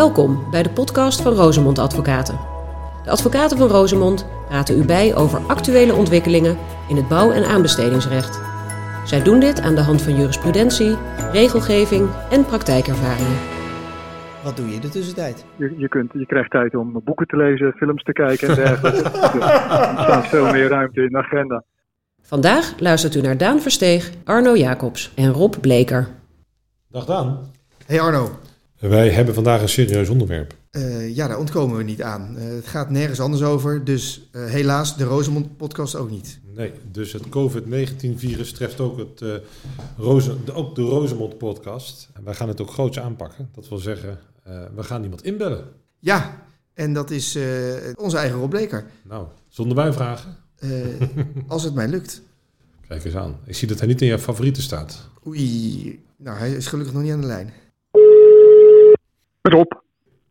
Welkom bij de podcast van Rosemond Advocaten. De advocaten van Rosemond praten u bij over actuele ontwikkelingen in het bouw- en aanbestedingsrecht. Zij doen dit aan de hand van jurisprudentie, regelgeving en praktijkervaringen. Wat doe je in de tussentijd? Je, je, kunt, je krijgt tijd om boeken te lezen, films te kijken en dergelijke. dus er staat veel meer ruimte in de agenda. Vandaag luistert u naar Daan Versteeg, Arno Jacobs en Rob Bleker. Dag Daan. Hey Arno. Wij hebben vandaag een serieus onderwerp. Uh, ja, daar ontkomen we niet aan. Uh, het gaat nergens anders over, dus uh, helaas de Rosemond podcast ook niet. Nee, dus het COVID-19-virus treft ook, het, Roze, de, ook de Rosemond podcast. En wij gaan het ook groots aanpakken. Dat wil zeggen, we gaan iemand inbellen. Ja, en dat is onze eigen Rob Bleker. Nou, zonder bijvragen. als het mij lukt. Kijk eens aan. Ik zie dat hij niet in jouw favorieten staat. Oei, nou hij is gelukkig nog niet aan de lijn. Met Rob.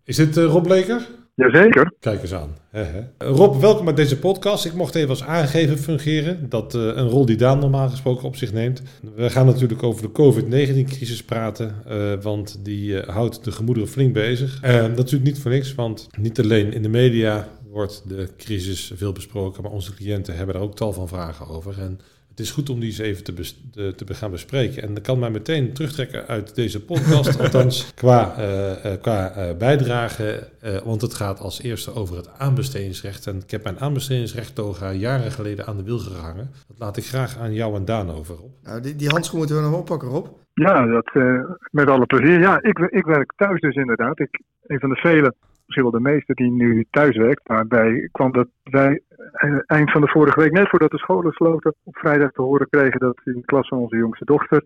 Is dit uh, Rob Bleker? Jazeker. Kijk eens aan. He, he. Rob, welkom bij deze podcast. Ik mocht even als aangever fungeren. Dat uh, een rol die Daan normaal gesproken op zich neemt. We gaan natuurlijk over de COVID-19-crisis praten. Uh, want die houdt de gemoederen flink bezig. natuurlijk niet voor niks, want niet alleen in de media wordt de crisis veel besproken. Maar onze cliënten hebben er ook tal van vragen over. En het is goed om die eens even te, te, te, gaan bespreken. En dat kan mij meteen terugtrekken uit deze podcast, althans qua, uh, qua uh, bijdrage. Uh, want het gaat als eerste over het aanbestedingsrecht. En ik heb mijn aanbestedingsrecht toga jaren geleden aan de wiel gehangen. Dat laat ik graag aan jou en Daan over, op. Nou, die, die handschoen moeten we nog oppakken, Rob. Ja, dat, met alle plezier. Ja, ik, ik werk thuis dus inderdaad. Ik, een van de vele misschien wel de meeste die nu thuis werkt. Daarbij kwam dat wij eind van de vorige week, net voordat de scholen sloten, op vrijdag te horen kregen dat in de klas van onze jongste dochter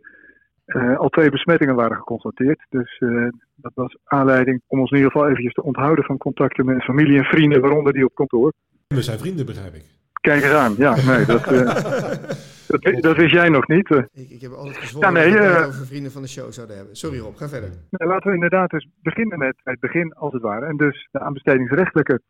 uh, al twee besmettingen waren geconstateerd. Dus uh, dat was aanleiding om ons in ieder geval eventjes te onthouden van contacten met familie en vrienden, waaronder die op kantoor. We zijn vrienden, begrijp ik. Kijk eens aan, ja, nee, dat, uh, dat, dat, wist jij nog niet. Ik, ik heb altijd gezworen ja, nee, dat we over vrienden van de show zouden hebben. Sorry Rob, ga verder. Nee, laten we inderdaad dus beginnen met het begin als het ware. En dus de aanbestedingsrechtelijke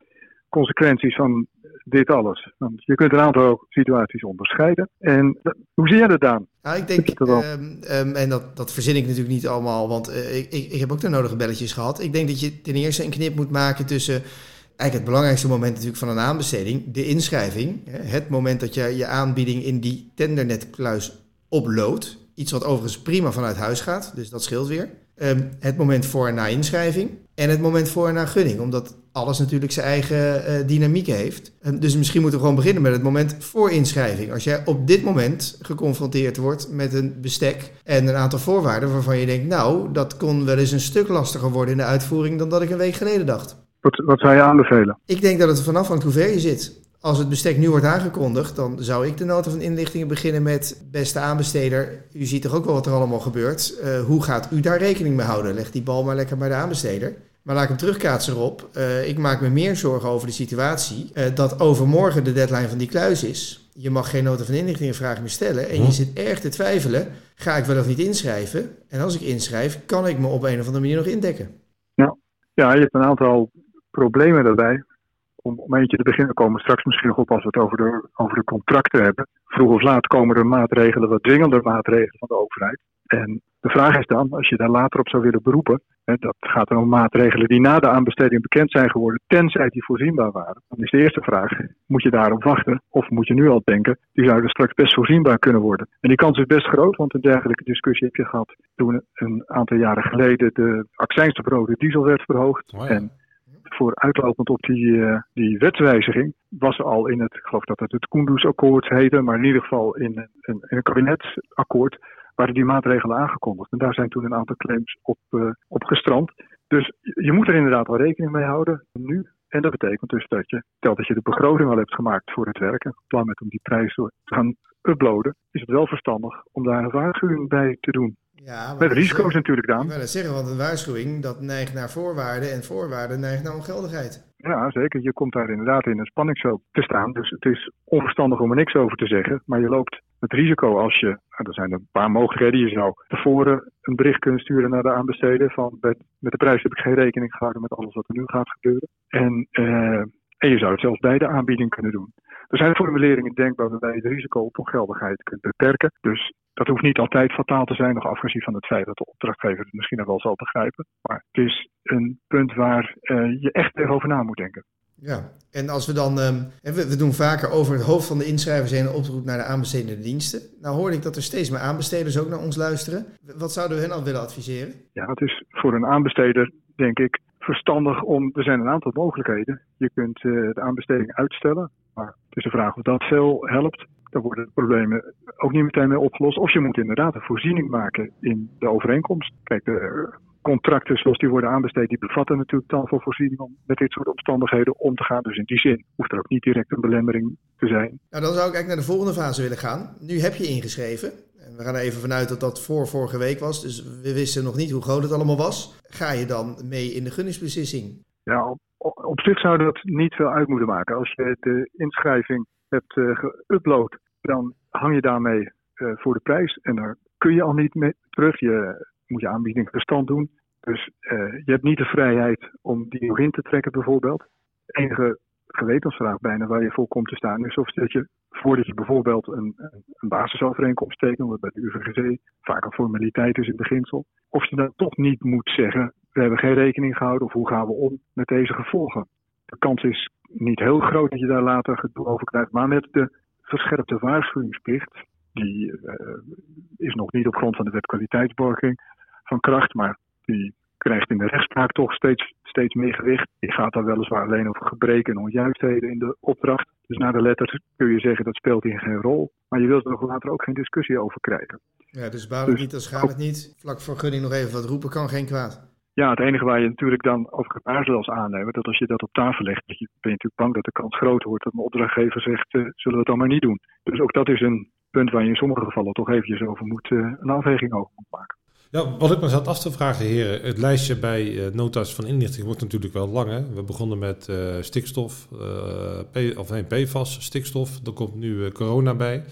consequenties van dit alles. Want je kunt een aantal situaties onderscheiden. En hoe zie jij dat dan? Nou, ik denk, um, um, en dat, dat verzin ik natuurlijk niet allemaal, want uh, ik, ik, ik, heb ook de nodige belletjes gehad. Ik denk dat je ten eerste een knip moet maken tussen eigenlijk het belangrijkste moment natuurlijk van een aanbesteding, de inschrijving. Het moment dat je je aanbieding in die tendernetkluis uploadt. Iets wat overigens prima vanuit huis gaat, dus dat scheelt weer. Um, het moment voor en na inschrijving en het moment voor en na gunning, omdat alles natuurlijk zijn eigen uh, dynamiek heeft. Um, dus misschien moeten we gewoon beginnen met het moment voor inschrijving. Als jij op dit moment geconfronteerd wordt met een bestek en een aantal voorwaarden waarvan je denkt, nou, dat kon wel eens een stuk lastiger worden in de uitvoering dan dat ik een week geleden dacht. Wat, wat zou je aanbevelen? Ik denk dat het vanaf hangt hoe ver je zit. Als het bestek nu wordt aangekondigd, dan zou ik de nota van inlichtingen beginnen met... beste aanbesteder, u ziet toch ook wel wat er allemaal gebeurt. Uh, hoe gaat u daar rekening mee houden? Leg die bal maar lekker bij de aanbesteder. Maar laat ik hem terugkaatsen erop. Uh, ik maak me meer zorgen over de situatie uh, dat overmorgen de deadline van die kluis is. Je mag geen nota van inlichtingen vragen meer stellen. En je zit erg te twijfelen, ga ik wel of niet inschrijven? En als ik inschrijf, kan ik me op een of andere manier nog indekken? Ja, ja je hebt een aantal problemen daarbij. Om, om eentje te beginnen komen straks misschien nog op als we het over de, over de contracten hebben. Vroeg of laat komen er maatregelen, wat dwingender maatregelen van de overheid. En de vraag is dan, als je daar later op zou willen beroepen, hè, dat gaat dan om maatregelen die na de aanbesteding bekend zijn geworden, tenzij die voorzienbaar waren. Dan is de eerste vraag, moet je daarop wachten? Of moet je nu al denken, die zouden straks best voorzienbaar kunnen worden? En die kans is best groot, want een dergelijke discussie heb je gehad toen een aantal jaren geleden de accijns op rode diesel werd verhoogd. Oh ja. En voor uitlopend op die, uh, die wetswijziging was al in het, ik geloof dat het het Koendersakkoord heette, maar in ieder geval in een, in een kabinetsakkoord waren die maatregelen aangekondigd. En daar zijn toen een aantal claims op, uh, op gestrand. Dus je moet er inderdaad wel rekening mee houden nu. En dat betekent dus dat je, stel dat je de begroting al hebt gemaakt voor het werk en plan met om die prijs te gaan uploaden, is het wel verstandig om daar een waarschuwing bij te doen. Ja, Met risico's natuurlijk dan. Ik wil het zeggen, want een waarschuwing dat neigt naar voorwaarden en voorwaarden neigt naar ongeldigheid. Ja, zeker. Je komt daar inderdaad in een spanningsveld te staan. Dus het is onverstandig om er niks over te zeggen. Maar je loopt het risico als je, nou, er zijn een paar mogelijkheden. Je zou tevoren een bericht kunnen sturen naar de aanbesteder van met, met de prijs heb ik geen rekening gehouden met alles wat er nu gaat gebeuren. En, uh, En je zou het zelfs bij de aanbieding kunnen doen. Er zijn formuleringen denkbaar waarbij je het risico op ongeldigheid kunt beperken. Dus dat hoeft niet altijd fataal te zijn, nog afgezien van het feit dat de opdrachtgever het misschien nog wel zal begrijpen. Maar het is een punt waar uh, je echt over na moet denken. Ja, en als we dan, um, we, doen vaker over het hoofd van de inschrijver zijn een oproep naar de aanbestedende diensten. Nou hoorde ik dat er steeds meer aanbesteders ook naar ons luisteren. Wat zouden we hen al willen adviseren? Ja, het is voor een aanbesteder, denk ik, verstandig om, er zijn een aantal mogelijkheden. Je kunt uh, de aanbesteding uitstellen, maar het is de vraag of dat veel helpt. Dan worden de problemen ook niet meteen mee opgelost. Of je moet inderdaad een voorziening maken in de overeenkomst. Kijk, de contracten zoals die worden aanbesteed, die bevatten natuurlijk dan voor voorziening om met dit soort omstandigheden om te gaan. Dus in die zin hoeft er ook niet direct een belemmering te zijn. Nou, dan zou ik eigenlijk naar de volgende fase willen gaan. Nu heb je ingeschreven. We gaan er even vanuit dat dat voor vorige week was. Dus we wisten nog niet hoe groot het allemaal was. Ga je dan mee in de gunningsbeslissing? Ja, op, zich zou dat niet veel uit moeten maken. Als je de inschrijving hebt uh, geüpload, dan hang je daarmee uh, voor de prijs. En daar kun je al niet mee terug. Je moet je aanbieding verstand doen. Dus uh, je hebt niet de vrijheid om die nog in te trekken bijvoorbeeld. De enige gewetensvraag bijna waar je voor komt te staan is of dat je voordat je bijvoorbeeld een, een basisovereenkomst tekent, wat bij de UVGC vaak een formaliteit is in beginsel, of je dan toch niet moet zeggen, we hebben geen rekening gehouden of hoe gaan we om met deze gevolgen. De kans is niet heel groot dat je daar later gedoe over krijgt, maar met de verscherpte waarschuwingsplicht, die uh, is nog niet op grond van de wet kwaliteitsborging van kracht, maar die krijgt in de rechtspraak toch steeds, steeds meer gewicht. Die gaat daar weliswaar alleen over gebreken en onjuistheden in de opdracht. Dus naar de letter kun je zeggen dat speelt hier geen rol. Maar je wilt er nog later ook geen discussie over krijgen. Ja, dus baal het dus, niet, dan schaadt het niet. Vlak voor gunning nog even wat roepen kan geen kwaad. Ja, het enige waar je natuurlijk dan over kunt aarzelen als aannemer, dat als je dat op tafel legt, dat je, ben je natuurlijk bang dat de kans groter wordt dat een opdrachtgever zegt, uh, zullen we het dan maar niet doen. Dus ook dat is een punt waar je in sommige gevallen toch eventjes over moet, uh, een afweging over moet maken. Ja, wat ik me zat af te vragen, heren. Het lijstje bij uh, nota's van inlichting wordt natuurlijk wel lang. We begonnen met uh, stikstof, uh, P, of nee, PFAS, stikstof. Er komt nu corona bij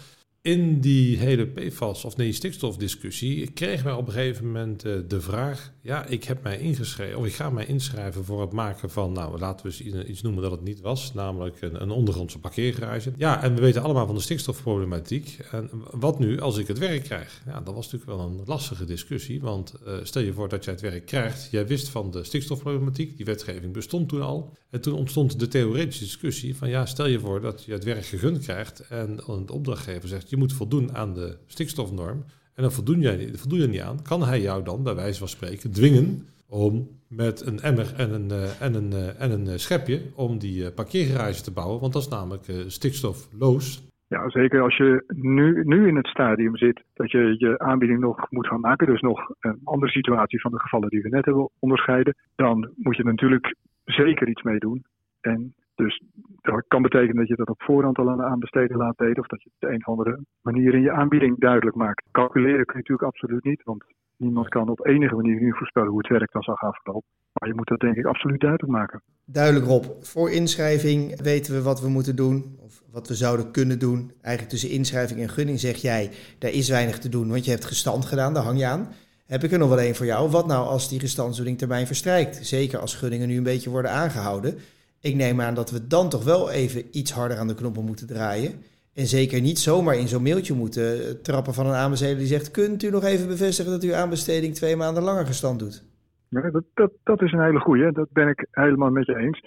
in die hele PFAS of nee, stikstofdiscussie kregen wij op een gegeven moment de vraag: ja, ik heb mij ingeschreven, of ik ga mij inschrijven voor het maken van, nou, laten we eens iets noemen dat het niet was, namelijk een, een ondergrondse parkeergarage. Ja, en we weten allemaal van de stikstofproblematiek. En wat nu als ik het werk krijg? Ja, dat was natuurlijk wel een lastige discussie, want uh, stel je voor dat jij het werk krijgt, jij wist van de stikstofproblematiek, die wetgeving bestond toen al. En toen ontstond de theoretische discussie van, ja, stel je voor dat je het werk gegund krijgt en de opdrachtgever zegt je moet voldoen aan de stikstofnorm. En dan voldoen jij, voldoen je niet aan. Kan hij jou dan, bij wijze van spreken, dwingen om met een emmer en een, uh, en een, uh, en een uh, schepje om die parkeergarage te bouwen. Want dat is namelijk stikstofloos. Ja, zeker als je nu, nu in het stadium zit dat je je aanbieding nog moet gaan maken. Dus nog een andere situatie van de gevallen die we net hebben onderscheiden. Dan moet je natuurlijk zeker iets mee doen. En dus dat kan betekenen dat je dat op voorhand al aan de laat weten. Of dat je het op een of andere manier in je aanbieding duidelijk maakt. Calculeren kun je natuurlijk absoluut niet. Want niemand kan op enige manier nu voorspellen hoe het werk dan zal gaan verlopen. Maar je moet dat denk ik absoluut duidelijk maken. Duidelijk Rob. Voor inschrijving weten we wat we moeten doen. Of wat we zouden kunnen doen. Eigenlijk tussen inschrijving en gunning zeg jij, daar is weinig te doen. Want je hebt gestand gedaan, daar hang je aan. Heb ik er nog wel één voor jou. Wat nou als die gestandsdoening termijn verstrijkt? Zeker als gunningen nu een beetje worden aangehouden. Ik neem aan dat we dan toch wel even iets harder aan de knoppen moeten draaien. En zeker niet zomaar in zo'n mailtje moeten trappen van een aanbesteder die zegt: Kunt u nog even bevestigen dat uw aanbesteding twee maanden langer gestand doet? Ja, dat, dat, dat is een hele goeie. Dat ben ik helemaal met je eens.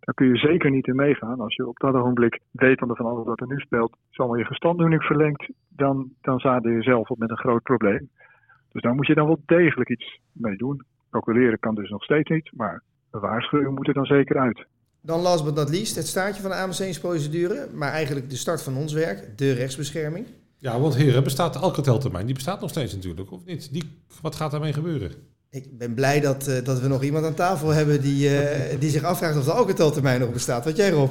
Daar kun je zeker niet in meegaan. Als je op dat ogenblik weet van alles wat er nu speelt, zomaar je gestanddoening verlengt, dan, dan zaden je zelf op met een groot probleem. Dus daar moet je dan wel degelijk iets mee doen. Calculeren kan dus nog steeds niet, maar de waarschuwing moet er dan zeker uit. Dan last but not least, het staartje van de AMC-procedure, maar eigenlijk de start van ons werk, de rechtsbescherming. Ja, want heren, bestaat de alcateltermijn? Die bestaat nog steeds natuurlijk, of niet? Die, wat gaat daarmee gebeuren? Ik ben blij dat, uh, dat we nog iemand aan tafel hebben die, uh, die zich afvraagt of de alcateltermijn nog bestaat. Wat jij, Rob?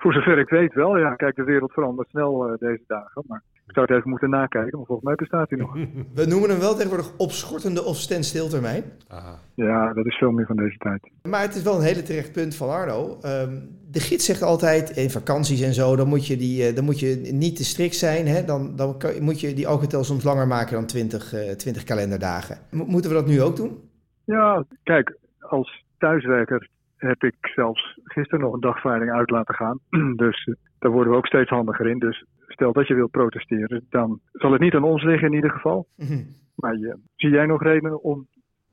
Voor zover ik weet wel, ja. Kijk, de wereld verandert snel uh, deze dagen. Maar ik zou het even moeten nakijken, maar volgens mij bestaat hij nog. We noemen hem wel tegenwoordig opschortende of standstiltermijn. Aha. Ja, dat is veel meer van deze tijd. Maar het is wel een hele terecht punt van Arno. Um, de gids zegt altijd, in vakanties en zo, dan moet je, die, uh, dan moet je niet te strikt zijn. Hè? Dan, dan kan, moet je die algetel soms langer maken dan 20, uh, 20 kalenderdagen. M moeten we dat nu ook doen? Ja, kijk, als thuiswerker heb ik zelfs gisteren nog een dagvaarding uit laten gaan. Dus eh, daar worden we ook steeds handiger in. Dus stel dat je wilt protesteren, dan zal het niet aan ons liggen in ieder geval. Mhm. Maar eh, zie jij nog redenen om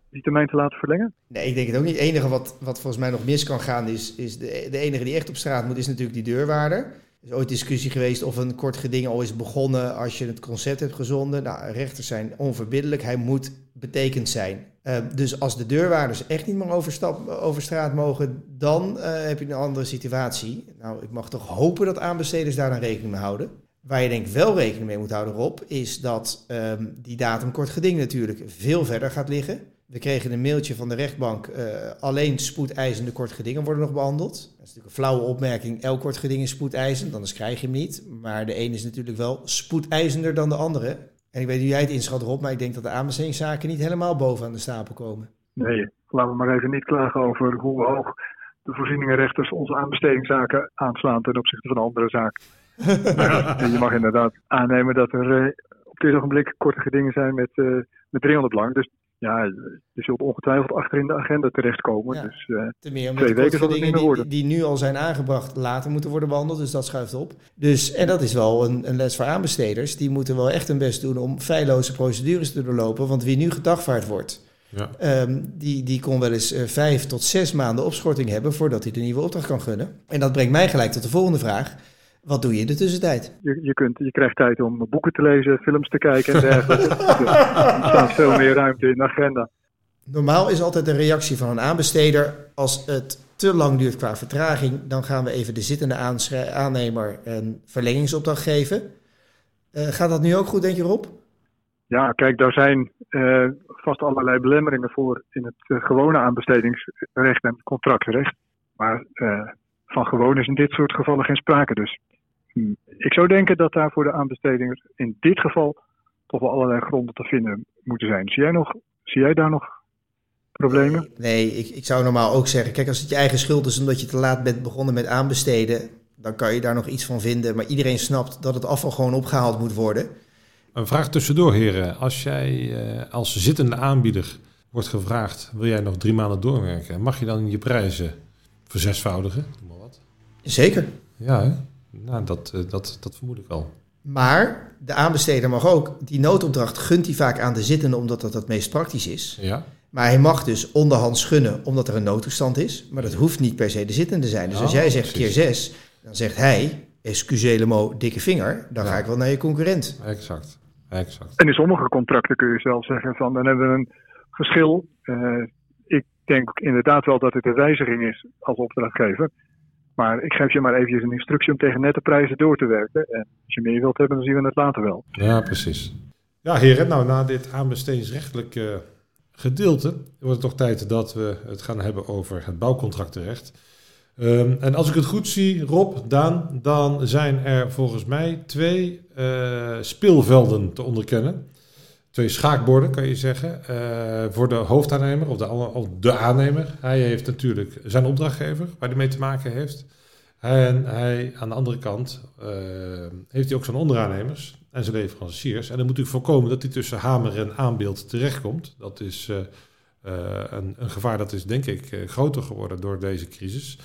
die termijn te laten verlengen? Nee, ik denk het ook niet. Het enige wat, wat volgens mij nog mis kan gaan is, is de, de enige die echt op straat moet, is natuurlijk die deurwaarder. Is ooit discussie geweest of een kort geding al is begonnen als je het concept hebt gezonden. Nou, rechters zijn onverbiddelijk. Hij moet betekend zijn. Uh, dus als de deurwaarders echt niet meer over, straat mogen, dan uh, heb je een andere situatie. Nou, ik mag toch hopen dat aanbesteders daar dan rekening mee houden. Waar je denk ik wel rekening mee moet houden, Rob, is dat um, die datum kort geding natuurlijk veel verder gaat liggen. We kregen een mailtje van de rechtbank. Uh, alleen spoedeisende kortgedingen worden nog behandeld. Dat is natuurlijk een flauwe opmerking. Elk kortgeding is spoedeisend, anders krijg je hem niet. Maar de een is natuurlijk wel spoedeisender dan de andere. En ik weet hoe jij het inschat, Rob, maar ik denk dat de aanbestedingszaken niet helemaal bovenaan de stapel komen. Nee, laten we maar even niet klagen over hoe hoog de voorzieningenrechters onze aanbestedingszaken aanslaan ten opzichte van andere zaken. maar je mag inderdaad aannemen dat er uh, op dit ogenblik korte gedingen zijn met, uh, met 300 lang. Dus ja, je zult ongetwijfeld achter in de agenda terechtkomen. Ja, dus uh, te meer omdat twee weken zal het niet meer worden. Die, die, nu al zijn aangebracht later moeten worden behandeld, dus dat schuift op. Dus, en dat is wel een, een les voor aanbesteders. Die moeten wel echt hun best doen om feilloze procedures te doorlopen. Want wie nu gedagvaard wordt, ja. Um, die, die kon wel eens uh, vijf tot zes maanden opschorting hebben voordat hij de nieuwe opdracht kan gunnen. En dat brengt mij gelijk tot de volgende vraag. Wat doe je in de tussentijd? Je, je, kunt, je krijgt tijd om boeken te lezen, films te kijken en dergelijke. dus er staat veel meer ruimte in de agenda. Normaal is altijd de reactie van een aanbesteder als het te lang duurt qua vertraging, dan gaan we even de zittende aannemer een verlengingsopdracht geven. Uh, gaat dat nu ook goed, denk je Rob? Ja, kijk, daar zijn uh, vast allerlei belemmeringen voor in het uh, gewone aanbestedingsrecht en contractrecht. Maar van gewoon is in dit soort gevallen geen sprake. Dus ik zou denken dat daar voor de aanbesteding in dit geval toch wel allerlei gronden te vinden moeten zijn. Zie jij, nog, zie jij daar nog problemen? Nee, ik, ik zou normaal ook zeggen, kijk als het je eigen schuld is omdat je te laat bent begonnen met aanbesteden, dan kan je daar nog iets van vinden. Maar iedereen snapt dat het afval gewoon opgehaald moet worden. Een vraag tussendoor, heren. Als jij eh, als zittende aanbieder wordt gevraagd, wil jij nog drie maanden doorwerken? Mag je dan je prijzen verzesvoudigen? Zeker. Ja, hè? Nou, dat, uh, dat, dat vermoed ik wel. Maar de aanbesteder mag ook, die noodopdracht gunt hij vaak aan de zittende omdat dat het meest praktisch is. Ja. Maar hij mag dus onderhands gunnen omdat er een noodtoestand is. Maar dat hoeft niet per se de zittende te zijn. Dus als jij zegt precies. keer zes, dan zegt hij, excusez dikke vinger. Dan ja. ga ik wel naar je concurrent. Exact. exact. En in sommige contracten kun je zelf zeggen van, dan hebben we een verschil. Uh, ik denk inderdaad wel dat het een wijziging is als opdrachtgever. Maar ik geef je maar eventjes een instructie om tegen nette prijzen door te werken. En als je meer wilt hebben, dan zien we het later wel. Ja, precies. Ja, heren, nou na dit aanbestedingsrechtelijke gedeelte wordt het toch tijd dat we het gaan hebben over het bouwcontractenrecht. Um, en als ik het goed zie, Rob, Daan, dan zijn er volgens mij twee uh, speelvelden te onderkennen. Twee schaakborden, kan je zeggen, uh, voor de hoofdaannemer of de, of de aannemer. Hij heeft natuurlijk zijn opdrachtgever, waar hij mee te maken heeft. En hij, aan de andere kant, uh, heeft hij ook zijn onderaannemers en zijn leveranciers. En dan moet u voorkomen dat hij tussen hamer en aanbeeld terechtkomt. Dat is uh, een, een, gevaar dat is, denk ik, groter geworden door deze crisis.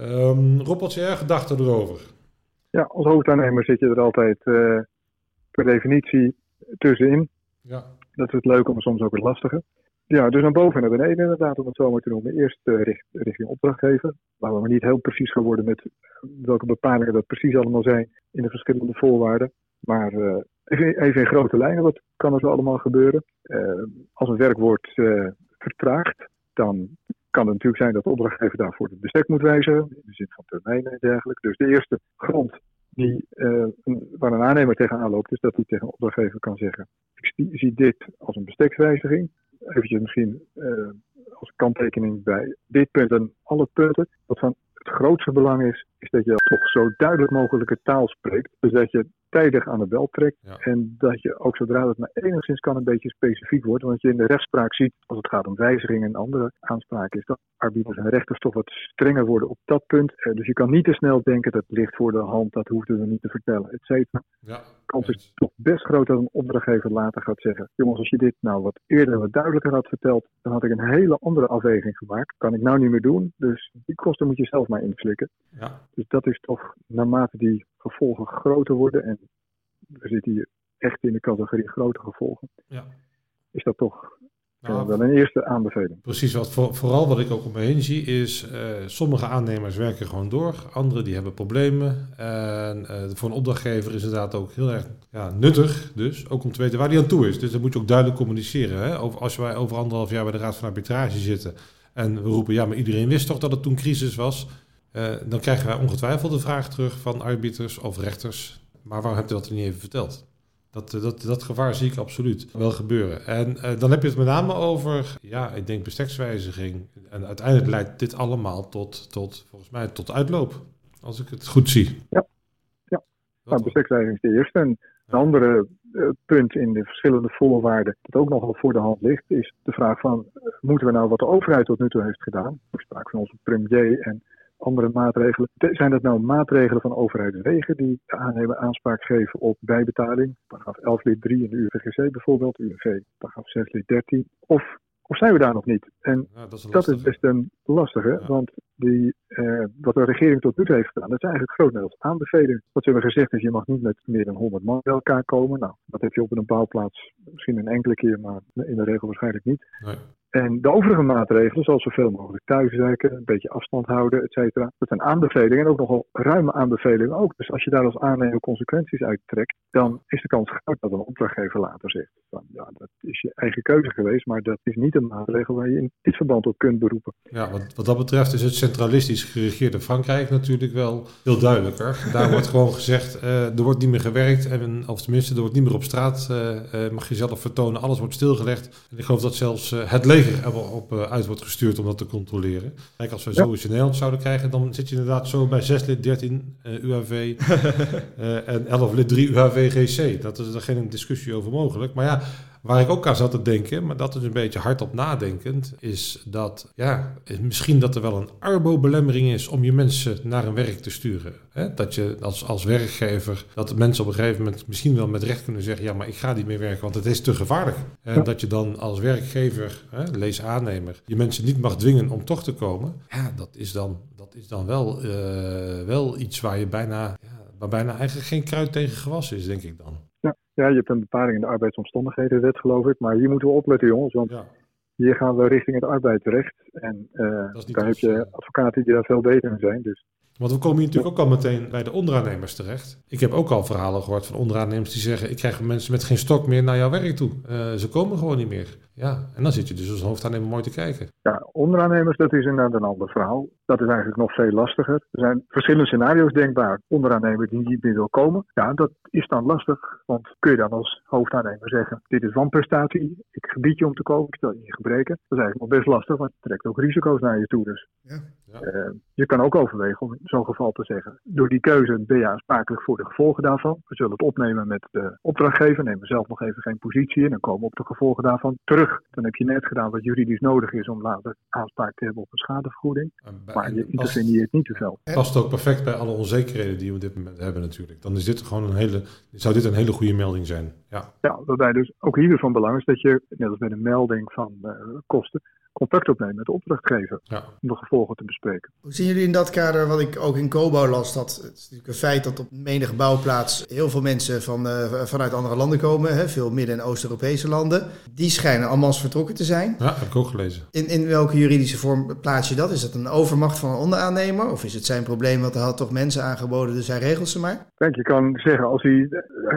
Um, Rob, wat zijn gedachten erover? Ja, als hoofdaannemer zit je er altijd per definitie tussenin. Ja. Dat is het leuke, maar soms ook het lastige. Ja, dus naar boven en naar beneden inderdaad, om het zo maar te noemen. Eerst richt, richting opdrachtgever, waar we maar niet heel precies geworden met welke bepalingen dat precies allemaal zijn in de verschillende voorwaarden. Maar uh, even, even, in grote lijnen, wat kan er zo allemaal gebeuren? Uh, als een werk wordt vertraagd, dan kan het natuurlijk zijn dat de opdrachtgever daarvoor het bestek moet wijzigen, in de zin van termijnen en dergelijke. Dus de eerste grond die, een, waar een aannemer tegenaan loopt, is dat hij tegen een opdrachtgever kan zeggen: Ik zie dit als een bestekswijziging. Eventjes misschien uh, als kanttekening bij dit punt en alle punten. Wat van het grootste belang is, is dat je toch zo duidelijk mogelijke taal spreekt. Dus dat je tijdig aan de bel trekt. Ja. En dat je ook zodra het maar enigszins kan een beetje specifiek wordt. Want je in de rechtspraak ziet, als het gaat om wijzigingen en andere aanspraken, is dat arbiters en rechters toch wat strenger worden op dat punt. Eh, Dus je kan niet te snel denken dat ligt voor de hand, dat hoefden we niet te vertellen, et cetera. Ja. De kans is toch best groot dat een opdrachtgever later gaat zeggen: Jongens, als je dit nou wat eerder en wat duidelijker had verteld, dan had ik een hele andere afweging gemaakt. Kan ik nou niet meer doen. Dus die kosten moet je zelf maar inslikken. Ja. Dus dat is toch naarmate die gevolgen groter worden, en we zitten hier echt in de categorie grote gevolgen, Ja. is dat toch eh, Nou, wel een eerste aanbeveling. Precies, wat voor, vooral wat ik ook om me heen zie is, eh, sommige aannemers werken gewoon door, anderen die hebben problemen. En eh, voor een opdrachtgever is inderdaad ook heel erg ja, nuttig, dus ook om te weten waar die aan toe is. Dus dat moet je ook duidelijk communiceren. Hè? Over, als wij over anderhalf jaar bij de Raad van Arbitrage zitten en we roepen, ja, maar iedereen wist toch dat het toen crisis was, eh, dan krijgen wij ongetwijfeld de vraag terug van arbiters of rechters, maar waarom hebt u dat niet even verteld? Dat, eh, dat, dat gevaar zie ik absoluut wel gebeuren. En eh, dan heb je het met name over, ja, ik denk bestekswijziging. En uiteindelijk leidt dit allemaal tot, tot volgens mij, tot uitloop. Als ik het goed zie. Ja. Ja. Nou, bestekswijziging is de eerste. En een andere punt in de verschillende voorwaarden, dat ook nogal voor de hand ligt, is de vraag van, moeten we nou wat de overheid tot nu toe heeft gedaan? Er sprake van onze premier en andere maatregelen. Zijn dat nou maatregelen van overheidswegen die de aannemer aanspraak geven op bijbetaling? Paragraaf 11 lid 3 in de UVGC bijvoorbeeld, UWV paragraaf 6 lid 13. Of, of zijn we daar nog niet? En ja, dat is, dat best een lastige, Ja. want die, eh, wat de regering tot nu toe heeft gedaan, dat is eigenlijk grotendeels aanbevelingen. Wat ze hebben gezegd is, je mag niet met meer dan 100 man bij elkaar komen. Nou, dat heb je op een bouwplaats misschien een enkele keer, maar in de regel waarschijnlijk niet. Nee. En de overige maatregelen, zoals zoveel mogelijk thuiswerken, een beetje afstand houden, et cetera, dat zijn aanbevelingen en ook nogal ruime aanbevelingen ook. Dus als je daar als aannemer consequenties uit trekt, dan is de kans groot dat een opdrachtgever later zegt, van, ja, dat is je eigen keuze geweest, maar dat is niet een maatregel waar je in dit verband op kunt beroepen. Ja, wat, wat dat betreft is het centralistisch geregeerde Frankrijk natuurlijk wel veel duidelijker. Daar wordt gewoon gezegd, eh, er wordt niet meer gewerkt. En, of tenminste, er wordt niet meer op straat, eh, eh, mag je zelf vertonen. Alles wordt stilgelegd. En ik geloof dat zelfs het leger er op eh, uit wordt gestuurd om dat te controleren. Kijk, als we Ja. zoiets in Nederland zouden krijgen, dan zit je inderdaad zo bij 6 lid 13 eh, UAV eh, en 11 lid 3 UAV GC. Dat is er geen discussie over mogelijk. Maar ja, Waar ik ook aan zat te denken, maar dat is een beetje hardop nadenkend, is dat ja, misschien dat er wel een arbo-belemmering is om je mensen naar een werk te sturen. Dat je als, als werkgever, dat mensen op een gegeven moment misschien wel met recht kunnen zeggen, ja, maar ik ga niet meer werken, want het is te gevaarlijk. En Ja. dat je dan als werkgever, lees aannemer, je mensen niet mag dwingen om toch te komen. Ja, dat is dan, dat is dan wel, eh, wel iets waar je bijna, ja, waar bijna eigenlijk geen kruid tegen gewassen is, denk ik dan. Ja, je hebt een bepaling in de arbeidsomstandighedenwet, geloof ik. Maar hier moeten we opletten, jongens. Want. Hier gaan we richting het arbeidsrecht. En eh daar heb je advocaten die daar veel beter in zijn. Dus Want we komen hier natuurlijk ook al meteen bij de onderaannemers terecht. Ik heb ook al verhalen gehoord van onderaannemers die zeggen... ik krijg mensen met geen stok meer naar jouw werk toe. Eh, ze komen gewoon niet meer. Ja, en dan zit je dus als hoofdaannemer mooi te kijken. ja, onderaannemers, dat is inderdaad een ander verhaal. Dat is eigenlijk nog veel lastiger. Er zijn verschillende scenario's denkbaar. Onderaannemer die niet meer wil komen. Ja, dat is dan lastig. Want kun je dan als hoofdaannemer zeggen... dit is wanprestatie, ik gebied je om te je in gebreken. Dat is eigenlijk nog best lastig, want je trekt ook risico's naar je toe. Dus Ja. Eh, je kan ook overwegen om in zo'n geval te zeggen: door die keuze ben je aansprakelijk voor de gevolgen daarvan. We zullen het opnemen met de opdrachtgever, nemen zelf nog even geen positie in en komen op de gevolgen daarvan terug. Dan heb je net gedaan wat juridisch nodig is om later aanspraak te hebben op een schadevergoeding. Maar je interveneert niet te veel. past ook perfect bij alle onzekerheden die we op dit moment hebben natuurlijk. Dan is dit gewoon een hele, zou dit een hele goede melding zijn. Ja, Ja, waarbij dus ook hier van belang is dat je, net als bij de melding van eh, kosten, contact opneemt met de opdrachtgever ja. om de gevolgen te bespreken. Hoe zien jullie in dat kader, wat ik ook in Kobo las, dat het is natuurlijk een feit dat op menige bouwplaats heel veel mensen van, eh, vanuit andere landen komen, hè, veel Midden- en Oost-Europese landen. Die schijnen allemaal vertrokken te zijn. ja heb ik ook gelezen. In, in welke juridische vorm plaats je dat? Is dat een overmacht van een onderaannemer? Of is het zijn probleem, want hij had toch mensen aangeboden, dus hij regelt ze maar? Kijk, je kan zeggen als hij,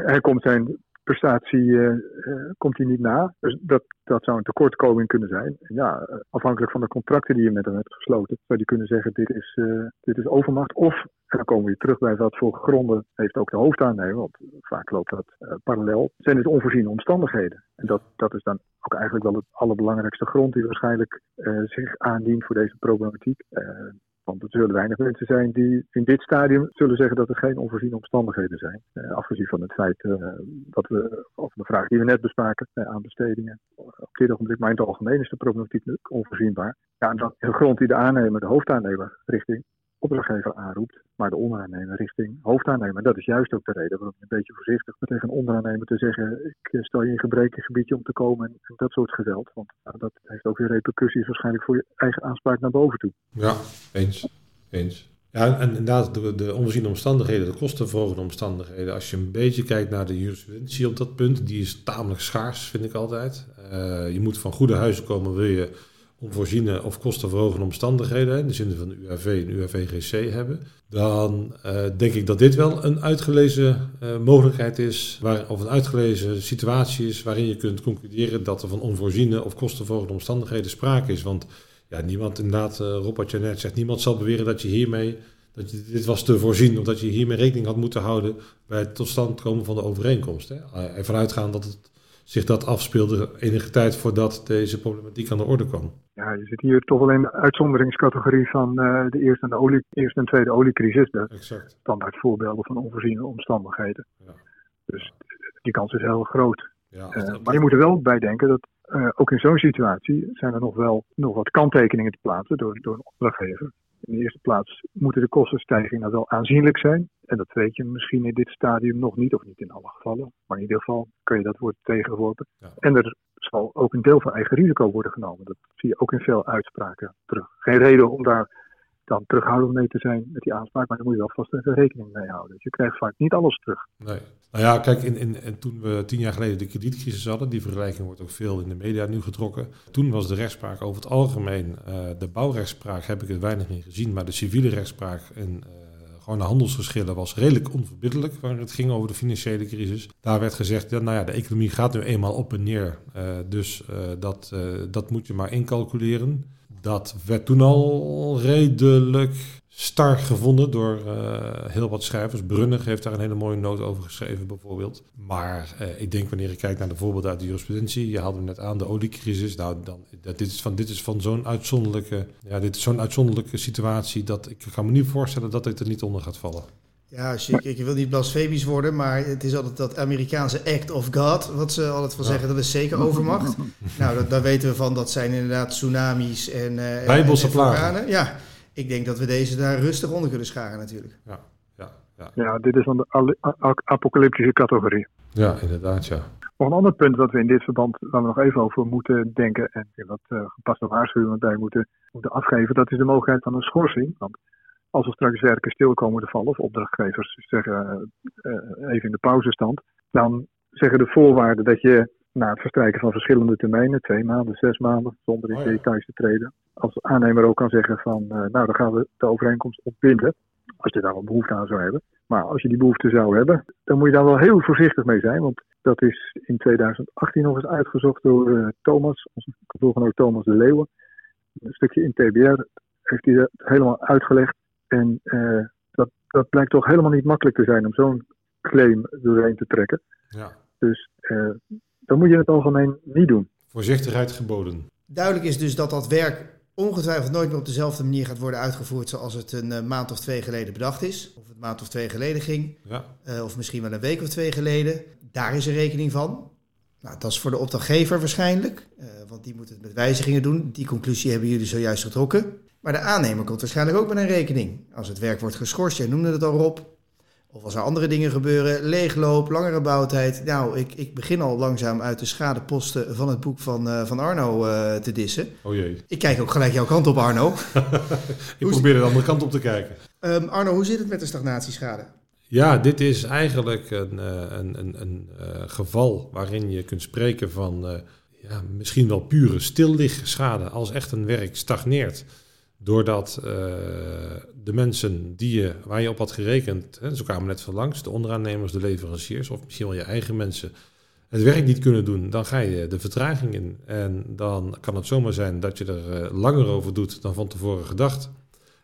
hij komt zijn prestatie eh, eh, komt hij niet na. Dus dat, dat zou een tekortkoming kunnen zijn. Ja, eh, afhankelijk van de contracten die je met hem hebt gesloten, zou je kunnen zeggen dit is, dit is overmacht. Of, en dan komen we weer terug bij wat voor gronden heeft ook de hoofdaannemer, want vaak loopt dat parallel, zijn het onvoorziene omstandigheden. En dat, dat is dan ook eigenlijk wel het allerbelangrijkste grond die waarschijnlijk zich aandient voor deze problematiek. Eh, Want er zullen weinig mensen zijn die in dit stadium zullen zeggen dat er geen onvoorziene omstandigheden zijn. Eh, afgezien van het feit eh, dat we, of de vraag die we net bespraken, eh, aanbestedingen, op dit ogenblik, maar in het algemeen is de problematiek onvoorzienbaar. Ja, en dat de grond die de aannemer, de hoofdaannemer, richting opdrachtgever aanroept, maar de onderaannemer richting hoofdaannemer. Dat is juist ook de reden waarom je een beetje voorzichtig bent tegen een onderaannemer te zeggen: ik stel je in gebreken gebiedje om te komen en, dat soort geweld. Want nou, dat heeft ook weer repercussies waarschijnlijk voor je eigen aanspraak naar boven toe. Ja, eens. eens. Ja, en inderdaad, de, de onvoorziene omstandigheden, de kostenverhogende omstandigheden. Als je een beetje kijkt naar de jurisprudentie op dat punt, die is tamelijk schaars, vind ik altijd. Uh, je moet van goede huizen komen, wil je onvoorziene of kostenverhogende omstandigheden, in de zin van UAV en UAVGC hebben, dan uh, denk ik dat dit wel een uitgelezen uh, mogelijkheid is, waar, of een uitgelezen situatie is waarin je kunt concluderen dat er van onvoorziene of kostenverhogende omstandigheden sprake is. Want ja, niemand, inderdaad, uh, Rob net zegt, niemand zal beweren dat je hiermee, dat je, dit was te voorzien, of dat je hiermee rekening had moeten houden bij het tot stand komen van de overeenkomst. Hè. Ervan uitgaan dat het zich dat afspeelde enige tijd voordat deze problematiek aan de orde kwam. Ja, je zit hier toch wel in de uitzonderingscategorie van uh, de eerste en, de olie, eerste en tweede oliecrisis. De exact. standaard voorbeelden van onvoorziene omstandigheden. Ja. Dus die kans is heel groot. Ja, uh, maar je moet er wel bij denken dat uh, ook in zo'n situatie zijn er nog wel nog wat kanttekeningen te plaatsen door, door een opdrachtgever. In de eerste plaats moeten de kostenstijgingen nou wel aanzienlijk zijn. En dat weet je misschien in dit stadium nog niet, of niet in alle gevallen. Maar in ieder geval kun je dat worden tegengeworpen. En er zal ook een deel van eigen risico worden genomen. Dat zie je ook in veel uitspraken terug. Geen reden om daar dan terughoudend mee te zijn met die aanspraak, maar daar moet je wel vast even rekening mee houden. Dus je krijgt vaak niet alles terug. Nee. Nou ja, kijk, in, in, toen we tien jaar geleden de kredietcrisis hadden, die vergelijking wordt ook veel in de media nu getrokken. Toen was de rechtspraak over het algemeen, uh, de bouwrechtspraak heb ik er weinig in gezien, maar de civiele rechtspraak en uh, gewoon de handelsgeschillen was redelijk onverbiddelijk waar het ging over de financiële crisis. Daar werd gezegd, ja, nou ja, de economie gaat nu eenmaal op en neer, uh, dus dat, dat moet je maar incalculeren. Dat werd toen al redelijk star gevonden door uh, heel wat schrijvers. Brunnig heeft daar een hele mooie noot over geschreven, bijvoorbeeld. Maar uh, ik denk wanneer je kijkt naar de voorbeelden uit de jurisprudentie, je haalde net aan de oliecrisis. Nou, dan, dat, dit is van, dit is van zo'n uitzonderlijke, ja, dit is zo'n uitzonderlijke situatie dat ik kan me niet voorstellen dat dit er niet onder gaat vallen. Ja, ik, ik wil niet blasfemisch worden, maar het is altijd dat Amerikaanse act of God, wat ze altijd van zeggen, dat is zeker overmacht. nou, dat, daar weten we van, dat zijn inderdaad tsunamis en... Uh, Bijbelse plagen. Ja, ik denk dat we deze daar rustig onder kunnen scharen natuurlijk. Ja, ja, ja. ja dit is dan de apocalyptische categorie. Ja, inderdaad, ja. Nog een ander punt wat we in dit verband, waar we nog even over moeten denken en wat uh, gepaste waarschuwingen bij moeten, moeten afgeven, dat is de mogelijkheid van een schorsing. Want als er straks werken stil komen te vallen, of opdrachtgevers zeggen uh, even in de pauzestand, dan zeggen de voorwaarden dat je na het verstrijken van verschillende termijnen, twee maanden, zes maanden, zonder in oh details te treden, als aannemer ook kan zeggen van, uh, nou dan gaan we de overeenkomst ontbinden, als je daar wel behoefte aan zou hebben. Maar als je die behoefte zou hebben, dan moet je daar wel heel voorzichtig mee zijn, want dat is in 2018 nog eens uitgezocht door Thomas, onze kantoorgenoot Thomas de Leeuwen. Een stukje in TBR heeft hij dat helemaal uitgelegd. En uh, dat, dat blijkt toch helemaal niet makkelijk te zijn om zo'n claim doorheen te trekken. Ja. Dus uh, dan moet je het algemeen niet doen. Voorzichtigheid geboden. Duidelijk is dus dat dat werk ongetwijfeld nooit meer op dezelfde manier gaat worden uitgevoerd zoals het een uh, maand of twee geleden bedacht is. Of het maand of twee geleden ging. Ja. Uh, of misschien wel een week of twee geleden. Daar is er rekening van. Nou, dat is voor de opdrachtgever waarschijnlijk, uh, want die moet het met wijzigingen doen. Die conclusie hebben jullie zojuist getrokken. Maar de aannemer komt waarschijnlijk ook met een rekening. Als het werk wordt geschorst, jij noemde het al op. Of als er andere dingen gebeuren, leegloop, langere bouwtijd. Nou, ik, ik begin al langzaam uit de schadeposten van het boek van, uh, van Arno uh, te dissen. Oh jee. Ik kijk ook gelijk jouw kant op, Arno. ik probeer de andere kant op te kijken. Um, Arno, hoe zit het met de stagnatieschade? Ja, dit is eigenlijk een, uh, een, een, een geval waarin je kunt spreken van ja, misschien wel pure stilligschade. Als echt een werk stagneert doordat uh, de mensen die je, waar je op had gerekend, hè, zo kwamen net van langs, de onderaannemers, de leveranciers of misschien wel je eigen mensen, het werk niet kunnen doen, dan ga je de vertraging in. En dan kan het zomaar zijn dat je er uh, langer over doet dan van tevoren gedacht.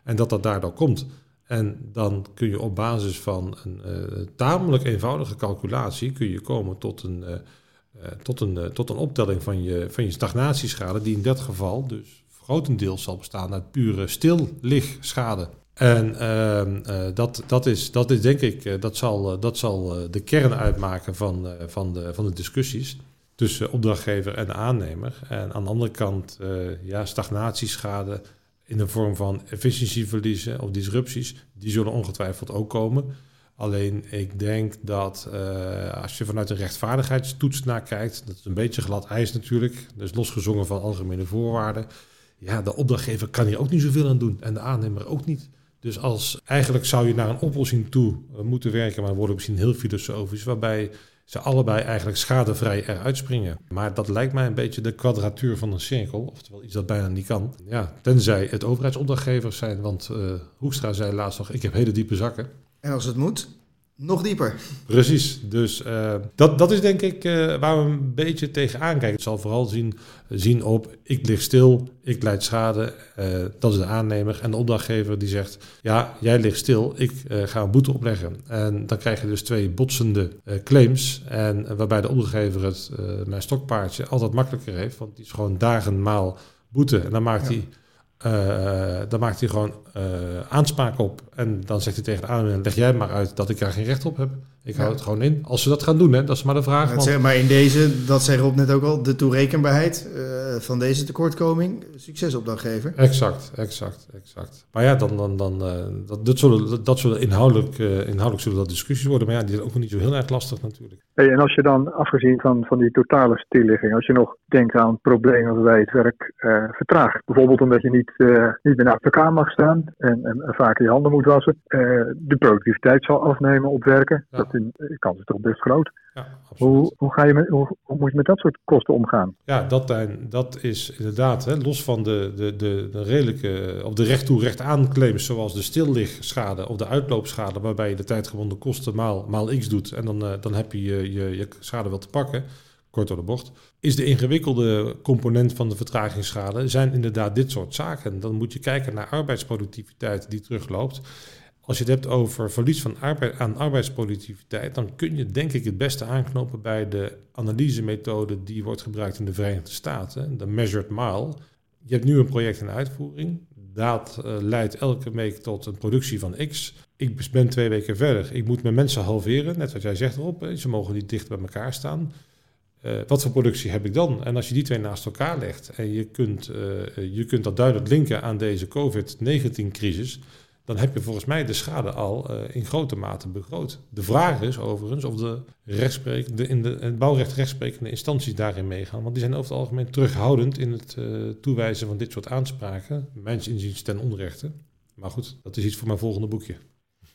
En dat dat daardoor komt. En dan kun je op basis van een uh, tamelijk eenvoudige calculatie kun je komen tot een, tot een, tot een optelling van je, van je stagnatieschade, die in dat geval dus grotendeels zal bestaan uit pure stilligschade. En ehm, eh, dat, dat, is, dat is denk ik, eh, dat zal, eh, dat zal de kern uitmaken van, van, de, van de discussies tussen opdrachtgever en aannemer. En aan de andere kant, ja, stagnatieschade in de vorm van efficiëntieverliezen of disrupties, die zullen ongetwijfeld ook komen. Alleen ik denk dat als je vanuit een rechtvaardigheidstoets naar kijkt, dat is een beetje glad ijs natuurlijk, dus losgezongen van algemene voorwaarden. Ja, de opdrachtgever kan hier ook niet zoveel aan doen en de aannemer ook niet. Dus als eigenlijk zou je naar een oplossing toe eh, moeten werken, maar worden misschien heel filosofisch, waarbij ze allebei eigenlijk schadevrij eruit springen. Maar dat lijkt mij een beetje de kwadratuur van een cirkel, oftewel iets dat bijna niet kan. Ja, tenzij het overheidsopdrachtgevers zijn, want uh, Hoekstra zei laatst nog, ik heb hele diepe zakken. En als het moet, nog dieper. Precies, dus uh, dat, dat is denk ik uh, waar we een beetje tegenaan kijken. Het zal vooral zien, zien op, ik lig stil, ik leid schade, uh, dat is de aannemer. En de opdrachtgever die zegt, ja, jij ligt stil, ik ga een boete opleggen. En dan krijg je dus twee botsende claims. En waarbij de opdrachtgever het, mijn stokpaardje, altijd makkelijker heeft. Want die is gewoon dagenmaal boete. En dan maakt hij... Uh, dan maakt hij gewoon uh, aanspraak op. En dan zegt hij tegen de aannemer, leg jij maar uit dat ik daar geen recht op heb. Ik hou het gewoon in. Als ze dat gaan doen, hè, dat is maar de vraag. Want... Zeg, maar in deze, dat zei Rob net ook al, de toerekenbaarheid uh, van deze tekortkoming, succesopdrachtgever. Exact, exact, exact. Maar ja, dan, dan, dan, dat, dat, zullen, dat zullen inhoudelijk, inhoudelijk zullen dat discussies worden. Maar ja, die zijn ook nog niet zo heel erg lastig natuurlijk. Hey, en als je dan, afgezien van, van die totale stilligging, als je nog denkt aan problemen waarbij het werk vertraagt. Bijvoorbeeld omdat je niet, niet meer naar elkaar mag staan en, en, vaker je handen moet wassen. de productiviteit zal afnemen op werken. Ja. Dat de kans is toch best groot. Ja, hoe, hoe, ga je met, hoe, hoe, moet je met dat soort kosten omgaan? Ja, dat, dat is inderdaad, hè, los van de, de, de, de redelijke, of de recht toe recht aan claims, zoals de stilligschade of de uitloopschade, waarbij je de tijdgebonden kosten maal, maal x doet en dan, uh, dan heb je je, je je schade wel te pakken kort door de bocht, is de ingewikkelde component van de vertragingsschade, zijn inderdaad dit soort zaken. Dan moet je kijken naar arbeidsproductiviteit die terugloopt. Als je het hebt over verlies van arbeid, aan arbeidsproductiviteit, dan kun je denk ik het beste aanknopen bij de analysemethode die wordt gebruikt in de Verenigde Staten, de Measured Mile. Je hebt nu een project in uitvoering. Dat uh, leidt elke week tot een productie van X. Ik ben twee weken verder. Ik moet mijn mensen halveren, net wat jij zegt erop. Ze mogen niet dicht bij elkaar staan. Uh, wat voor productie heb ik dan? En als je die twee naast elkaar legt en je kunt, uh, je kunt dat duidelijk linken aan deze COVID-19-crisis, dan heb je volgens mij de schade al uh, in grote mate begroot. De vraag is overigens of de, de in de het bouwrecht rechtsprekende instanties daarin meegaan. Want die zijn over het algemeen terughoudend in het uh, toewijzen van dit soort aanspraken. Mijns inziens ten onrechte. Maar goed, dat is iets voor mijn volgende boekje.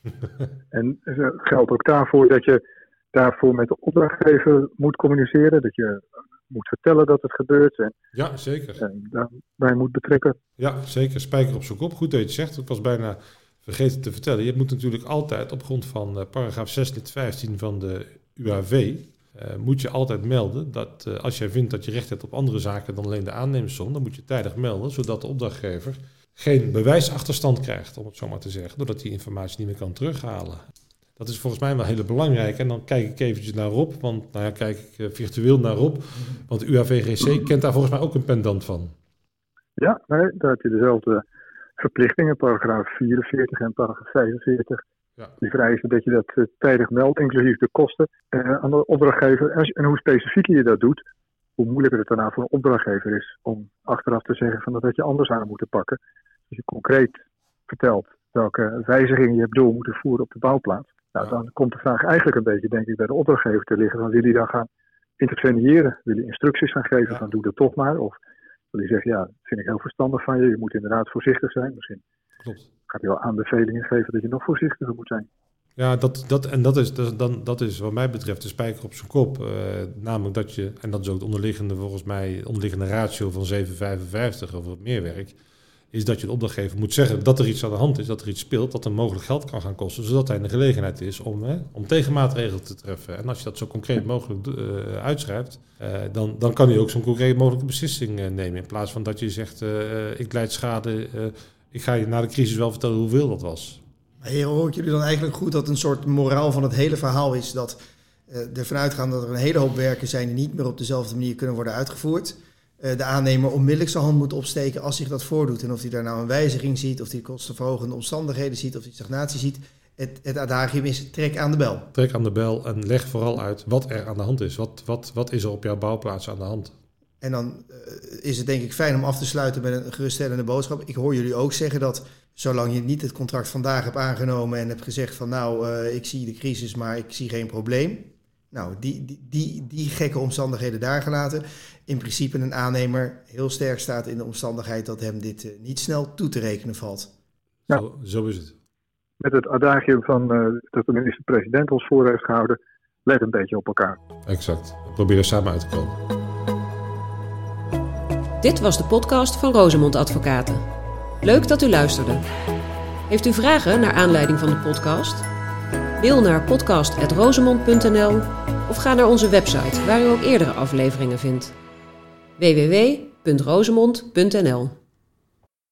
en geldt ook daarvoor dat je daarvoor met de opdrachtgever moet communiceren? Dat je moet vertellen dat het gebeurt. En, ja, zeker. En daarbij moet betrekken. Ja, zeker. Spijker op zijn kop. Goed dat je het zegt. Ik was bijna vergeten te vertellen. Je moet natuurlijk altijd op grond van uh, paragraaf 6 lid 15 van de UAV... Eh, moet je altijd melden dat uh, als jij vindt dat je recht hebt op andere zaken dan alleen de aannemersom, dan moet je tijdig melden, zodat de opdrachtgever geen bewijsachterstand krijgt, om het zo maar te zeggen, doordat die informatie niet meer kan terughalen. Dat is volgens mij wel heel belangrijk. En dan kijk ik eventjes naar Rob, want nou ja, kijk ik virtueel naar Rob, want de UAVGC kent daar volgens mij ook een pendant van. Ja, nee, daar heb je dezelfde verplichtingen, paragraaf 44 en paragraaf 45. Ja. Die vereisen dat je dat uh, tijdig meldt, inclusief de kosten uh, aan de opdrachtgever. En, en, hoe specifieker je dat doet, hoe moeilijker het daarna voor een opdrachtgever is om achteraf te zeggen van dat je anders aan moeten pakken. Als je concreet vertelt welke wijzigingen je hebt door moeten voeren op de bouwplaats, nou, dan komt de vraag eigenlijk een beetje, denk ik, bij de opdrachtgever te liggen. Van wil je dan gaan interveneren? Wil je instructies gaan geven van doe dat toch maar? Of die zegt, ja, dat vind ik heel verstandig van je. Je moet inderdaad voorzichtig zijn. Misschien Klopt. gaat hij wel aanbevelingen geven dat je nog voorzichtiger moet zijn. Ja, dat, dat, en dat is, dat, dan, dat is wat mij betreft de spijker op zijn kop. Uh, namelijk dat je, en dat is ook de onderliggende, volgens mij, onderliggende ratio van 7,55 over het meerwerk is dat je de opdrachtgever moet zeggen dat er iets aan de hand is, dat er iets speelt, dat er mogelijk geld kan gaan kosten, zodat hij in de gelegenheid is om, hè, om tegenmaatregelen te treffen. En als je dat zo concreet mogelijk uh, uitschrijft, uh, dan, dan kan hij ook zo'n concreet mogelijke beslissing uh, nemen. In plaats van dat je zegt, ik leid schade, ik ga je na de crisis wel vertellen hoeveel dat was. Heren, hoort jullie dan eigenlijk goed dat een soort moraal van het hele verhaal is dat ervan uitgaan dat er een hele hoop werken zijn die niet meer op dezelfde manier kunnen worden uitgevoerd? Eh, de aannemer onmiddellijk zijn hand moet opsteken als zich dat voordoet. En of hij daar nou een wijziging ziet, of hij kostenverhogende omstandigheden ziet, of hij stagnatie ziet. Het, het adagium is trek aan de bel. Trek aan de bel en leg vooral uit wat er aan de hand is. Wat, wat, wat is er op jouw bouwplaats aan de hand? En dan uh, is het denk ik fijn om af te sluiten met een geruststellende boodschap. Ik hoor jullie ook zeggen dat zolang je niet het contract vandaag hebt aangenomen en hebt gezegd van nou, uh, ik zie de crisis, maar ik zie geen probleem. Nou, die, die, die, die gekke omstandigheden daar gelaten. In principe een aannemer heel sterk staat in de omstandigheid dat hem dit uh, niet snel toe te rekenen valt. Ja. Zo, zo is het. Met het adagium van dat de minister-president ons voor heeft gehouden, let een beetje op elkaar. Exact. We proberen samen uit te komen. Dit was de podcast van Rosemond Advocaten. Leuk dat u luisterde. Heeft u vragen naar aanleiding van de podcast? Mail naar podcast.rosemond.nl of ga naar onze website waar u ook eerdere afleveringen vindt. www.rosemond.nl